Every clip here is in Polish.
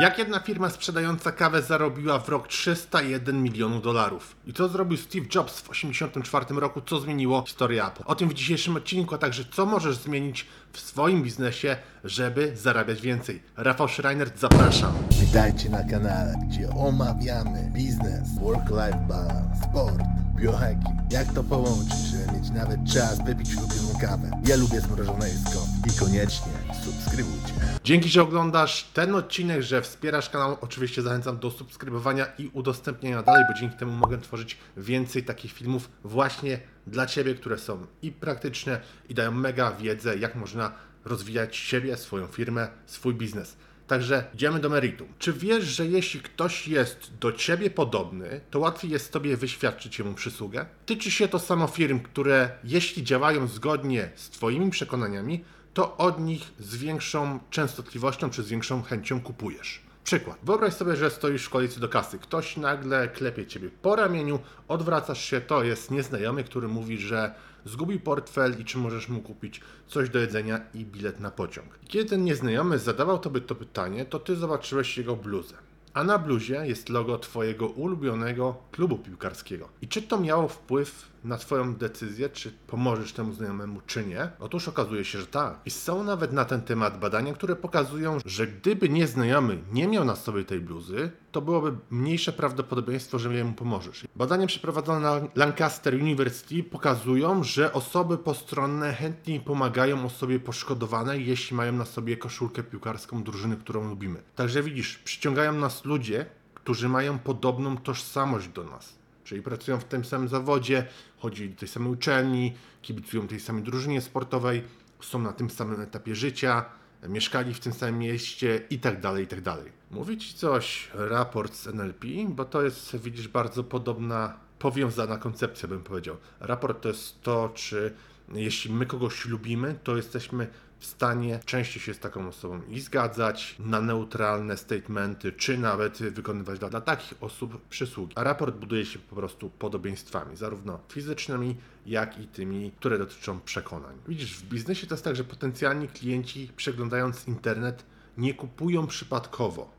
Jak jedna firma sprzedająca kawę zarobiła w rok 301 milionów dolarów? I co zrobił Steve Jobs w 1984 roku, co zmieniło historię Apple? O tym w dzisiejszym odcinku, a także co możesz zmienić w swoim biznesie, żeby zarabiać więcej. Rafał Schreiner, zapraszam. Witajcie na kanale, gdzie omawiamy biznes, work-life balance, sport, biohacking. Jak to połączyć, żeby mieć nawet czas wypić ulubioną kawę. Ja lubię zmrożone jedzko i koniecznie subskrybujcie. Dzięki, że oglądasz ten odcinek, że wspierasz kanał. Oczywiście zachęcam do subskrybowania i udostępniania dalej, bo dzięki temu mogę tworzyć więcej takich filmów właśnie dla Ciebie, które są i praktyczne i dają mega wiedzę, jak można rozwijać siebie, swoją firmę, swój biznes. Także idziemy do meritum. Czy wiesz, że jeśli ktoś jest do ciebie podobny, to łatwiej jest tobie wyświadczyć mu przysługę? Tyczy się to samo firm, które jeśli działają zgodnie z twoimi przekonaniami, to od nich z większą częstotliwością czy z większą chęcią kupujesz. Przykład. Wyobraź sobie, że stoisz w kolejce do kasy. Ktoś nagle klepie ciebie po ramieniu, odwracasz się, to jest nieznajomy, który mówi, że zgubił portfel i czy możesz mu kupić coś do jedzenia i bilet na pociąg. I kiedy ten nieznajomy zadawał tobie to pytanie, to ty zobaczyłeś jego bluzę. A na bluzie jest logo Twojego ulubionego klubu piłkarskiego. I czy to miało wpływ na Twoją decyzję, czy pomożesz temu znajomemu, czy nie? Otóż okazuje się, że tak. I są nawet na ten temat badania, które pokazują, że gdyby nieznajomy nie miał na sobie tej bluzy, to byłoby mniejsze prawdopodobieństwo, że mu pomożesz. Badania przeprowadzone na Lancaster University pokazują, że osoby postronne chętniej pomagają osobie poszkodowanej, jeśli mają na sobie koszulkę piłkarską drużyny, którą lubimy. Także widzisz, przyciągają nas ludzie, którzy mają podobną tożsamość do nas. Czyli pracują w tym samym zawodzie, chodzili do tej samej uczelni, kibicują tej samej drużynie sportowej, są na tym samym etapie życia, mieszkali w tym samym mieście i tak dalej, i tak dalej. Mówi Ci coś raport z NLP, bo to jest, widzisz, bardzo podobna, powiązana koncepcja, bym powiedział. Raport to jest to, czy jeśli my kogoś lubimy, to jesteśmy w stanie częściej się z taką osobą i zgadzać na neutralne statementy, czy nawet wykonywać dla, dla takich osób przysługi. A raport buduje się po prostu podobieństwami, zarówno fizycznymi, jak i tymi, które dotyczą przekonań. Widzisz, w biznesie to jest tak, że potencjalni klienci przeglądając internet nie kupują przypadkowo.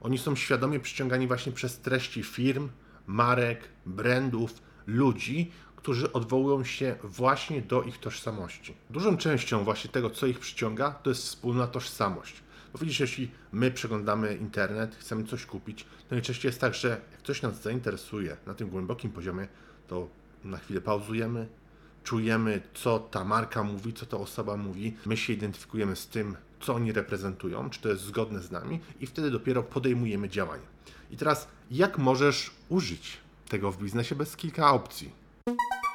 Oni są świadomie przyciągani właśnie przez treści firm, marek, brandów, ludzi, którzy odwołują się właśnie do ich tożsamości. Dużą częścią właśnie tego, co ich przyciąga, to jest wspólna tożsamość. Bo widzisz, jeśli my przeglądamy internet, chcemy coś kupić, to najczęściej jest tak, że jak coś nas zainteresuje na tym głębokim poziomie, to na chwilę pauzujemy, czujemy, co ta marka mówi, co ta osoba mówi, my się identyfikujemy z tym, co oni reprezentują, czy to jest zgodne z nami, i wtedy dopiero podejmujemy działania. I teraz, jak możesz użyć tego w biznesie bez kilka opcji? Thank you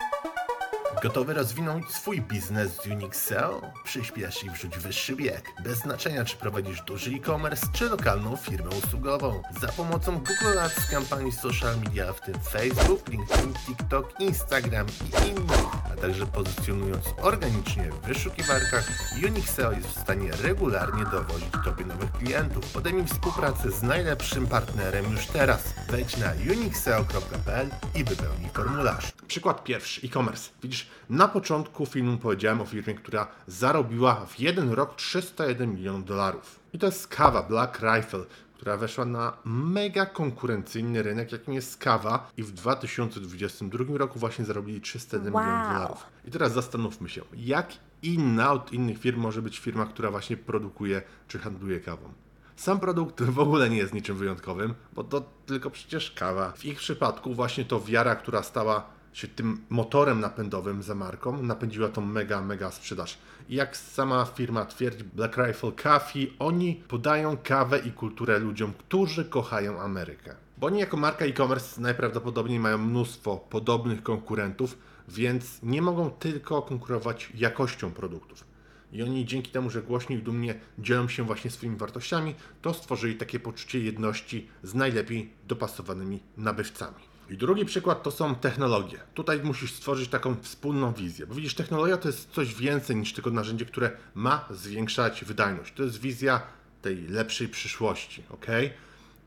Gotowy rozwinąć swój biznes z Unixel? Przyspiesz i wrzuć wyższy bieg. Bez znaczenia, czy prowadzisz duży e-commerce, czy lokalną firmę usługową. Za pomocą Google Ads, kampanii social media, w tym Facebook, LinkedIn, TikTok, Instagram i innych, a także pozycjonując organicznie w wyszukiwarkach, Unixel jest w stanie regularnie dowozić Tobie nowych klientów. Podejmij współpracę z najlepszym partnerem już teraz. Wejdź na unixel.pl i wypełnij formularz. Przykład pierwszy, e-commerce. Widzisz, na początku filmu powiedziałem o firmie, która zarobiła w jeden rok 301 milionów dolarów. I to jest kawa Black Rifle, która weszła na mega konkurencyjny rynek, jakim jest kawa i w 2022 roku właśnie zarobili 301 Wow. milionów dolarów. I teraz zastanówmy się, jak inna od innych firm może być firma, która właśnie produkuje czy handluje kawą. Sam produkt w ogóle nie jest niczym wyjątkowym, bo to tylko przecież kawa. W ich przypadku właśnie to wiara, która stała się tym motorem napędowym za marką, napędziła tą mega, mega sprzedaż. I jak sama firma twierdzi, Black Rifle Coffee, oni podają kawę i kulturę ludziom, którzy kochają Amerykę. Bo oni jako marka e-commerce najprawdopodobniej mają mnóstwo podobnych konkurentów, więc nie mogą tylko konkurować jakością produktów. I oni dzięki temu, że głośniej i dumnie dzielą się właśnie swoimi wartościami, to stworzyli takie poczucie jedności z najlepiej dopasowanymi nabywcami. I drugi przykład to są technologie. Tutaj musisz stworzyć taką wspólną wizję, bo widzisz, technologia to jest coś więcej niż tylko narzędzie, które ma zwiększać wydajność. To jest wizja tej lepszej przyszłości, ok?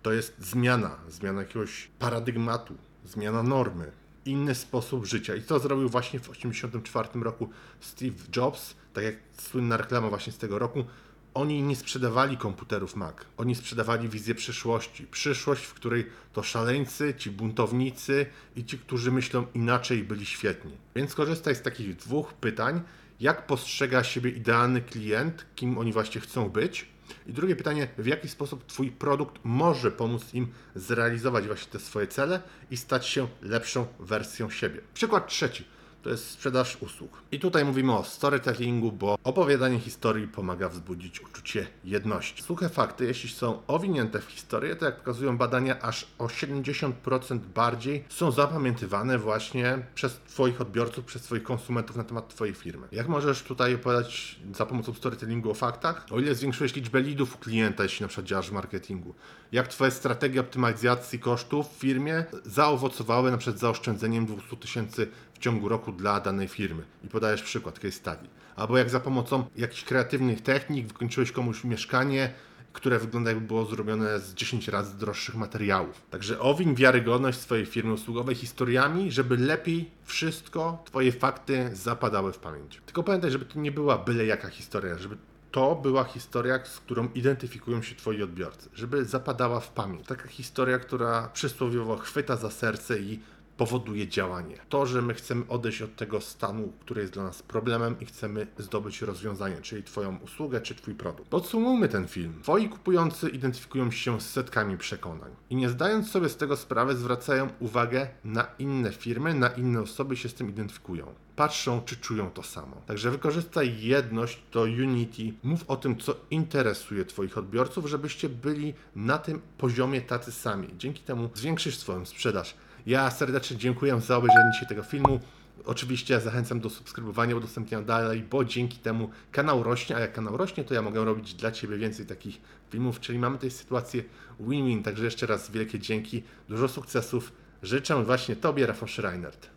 To jest zmiana, zmiana jakiegoś paradygmatu, zmiana normy, inny sposób życia. I to zrobił właśnie w 1984 roku Steve Jobs, tak jak słynna reklama właśnie z tego roku. Oni nie sprzedawali komputerów Mac, oni sprzedawali wizję przyszłości. Przyszłość, w której to szaleńcy, ci buntownicy i ci, którzy myślą inaczej, byli świetni. Więc korzystaj z takich dwóch pytań. Jak postrzega siebie idealny klient, kim oni właśnie chcą być? I drugie pytanie, w jaki sposób Twój produkt może pomóc im zrealizować właśnie te swoje cele i stać się lepszą wersją siebie? Przykład trzeci to jest sprzedaż usług. I tutaj mówimy o storytellingu, bo opowiadanie historii pomaga wzbudzić uczucie jedności. Suche fakty, jeśli są owinięte w historię, to jak pokazują badania, aż o 70% bardziej są zapamiętywane właśnie przez Twoich odbiorców, przez Twoich konsumentów na temat Twojej firmy. Jak możesz tutaj opowiadać za pomocą storytellingu o faktach? O ile zwiększyłeś liczbę leadów u klienta, jeśli na przykład działasz w marketingu? Jak Twoje strategie optymalizacji kosztów w firmie zaowocowały na przykład zaoszczędzeniem 200 tysięcy w ciągu roku dla danej firmy i podajesz przykład case study. Albo jak za pomocą jakichś kreatywnych technik wykończyłeś komuś mieszkanie, które wygląda jakby było zrobione z 10 razy droższych materiałów. Także owiń wiarygodność swojej firmy usługowej historiami, żeby lepiej wszystko, twoje fakty zapadały w pamięć. Tylko pamiętaj, żeby to nie była byle jaka historia, żeby to była historia, z którą identyfikują się Twoi odbiorcy, żeby zapadała w pamięć. Taka historia, która przysłowiowo chwyta za serce i powoduje działanie. To, że my chcemy odejść od tego stanu, który jest dla nas problemem i chcemy zdobyć rozwiązanie, czyli Twoją usługę czy Twój produkt. Podsumujmy ten film. Twoi kupujący identyfikują się z setkami przekonań i nie zdając sobie z tego sprawy, zwracają uwagę na inne firmy, na inne osoby się z tym identyfikują patrzą, czy czują to samo. Także wykorzystaj jedność do Unity, mów o tym, co interesuje Twoich odbiorców, żebyście byli na tym poziomie tacy sami. Dzięki temu zwiększysz swoją sprzedaż. Ja serdecznie dziękuję za obejrzenie dzisiaj tego filmu. Oczywiście zachęcam do subskrybowania, udostępniania dalej, bo dzięki temu kanał rośnie, a jak kanał rośnie, to ja mogę robić dla Ciebie więcej takich filmów, czyli mamy tej sytuację win-win. Także jeszcze raz wielkie dzięki, dużo sukcesów. Życzę właśnie Tobie, Rafał Schreinert.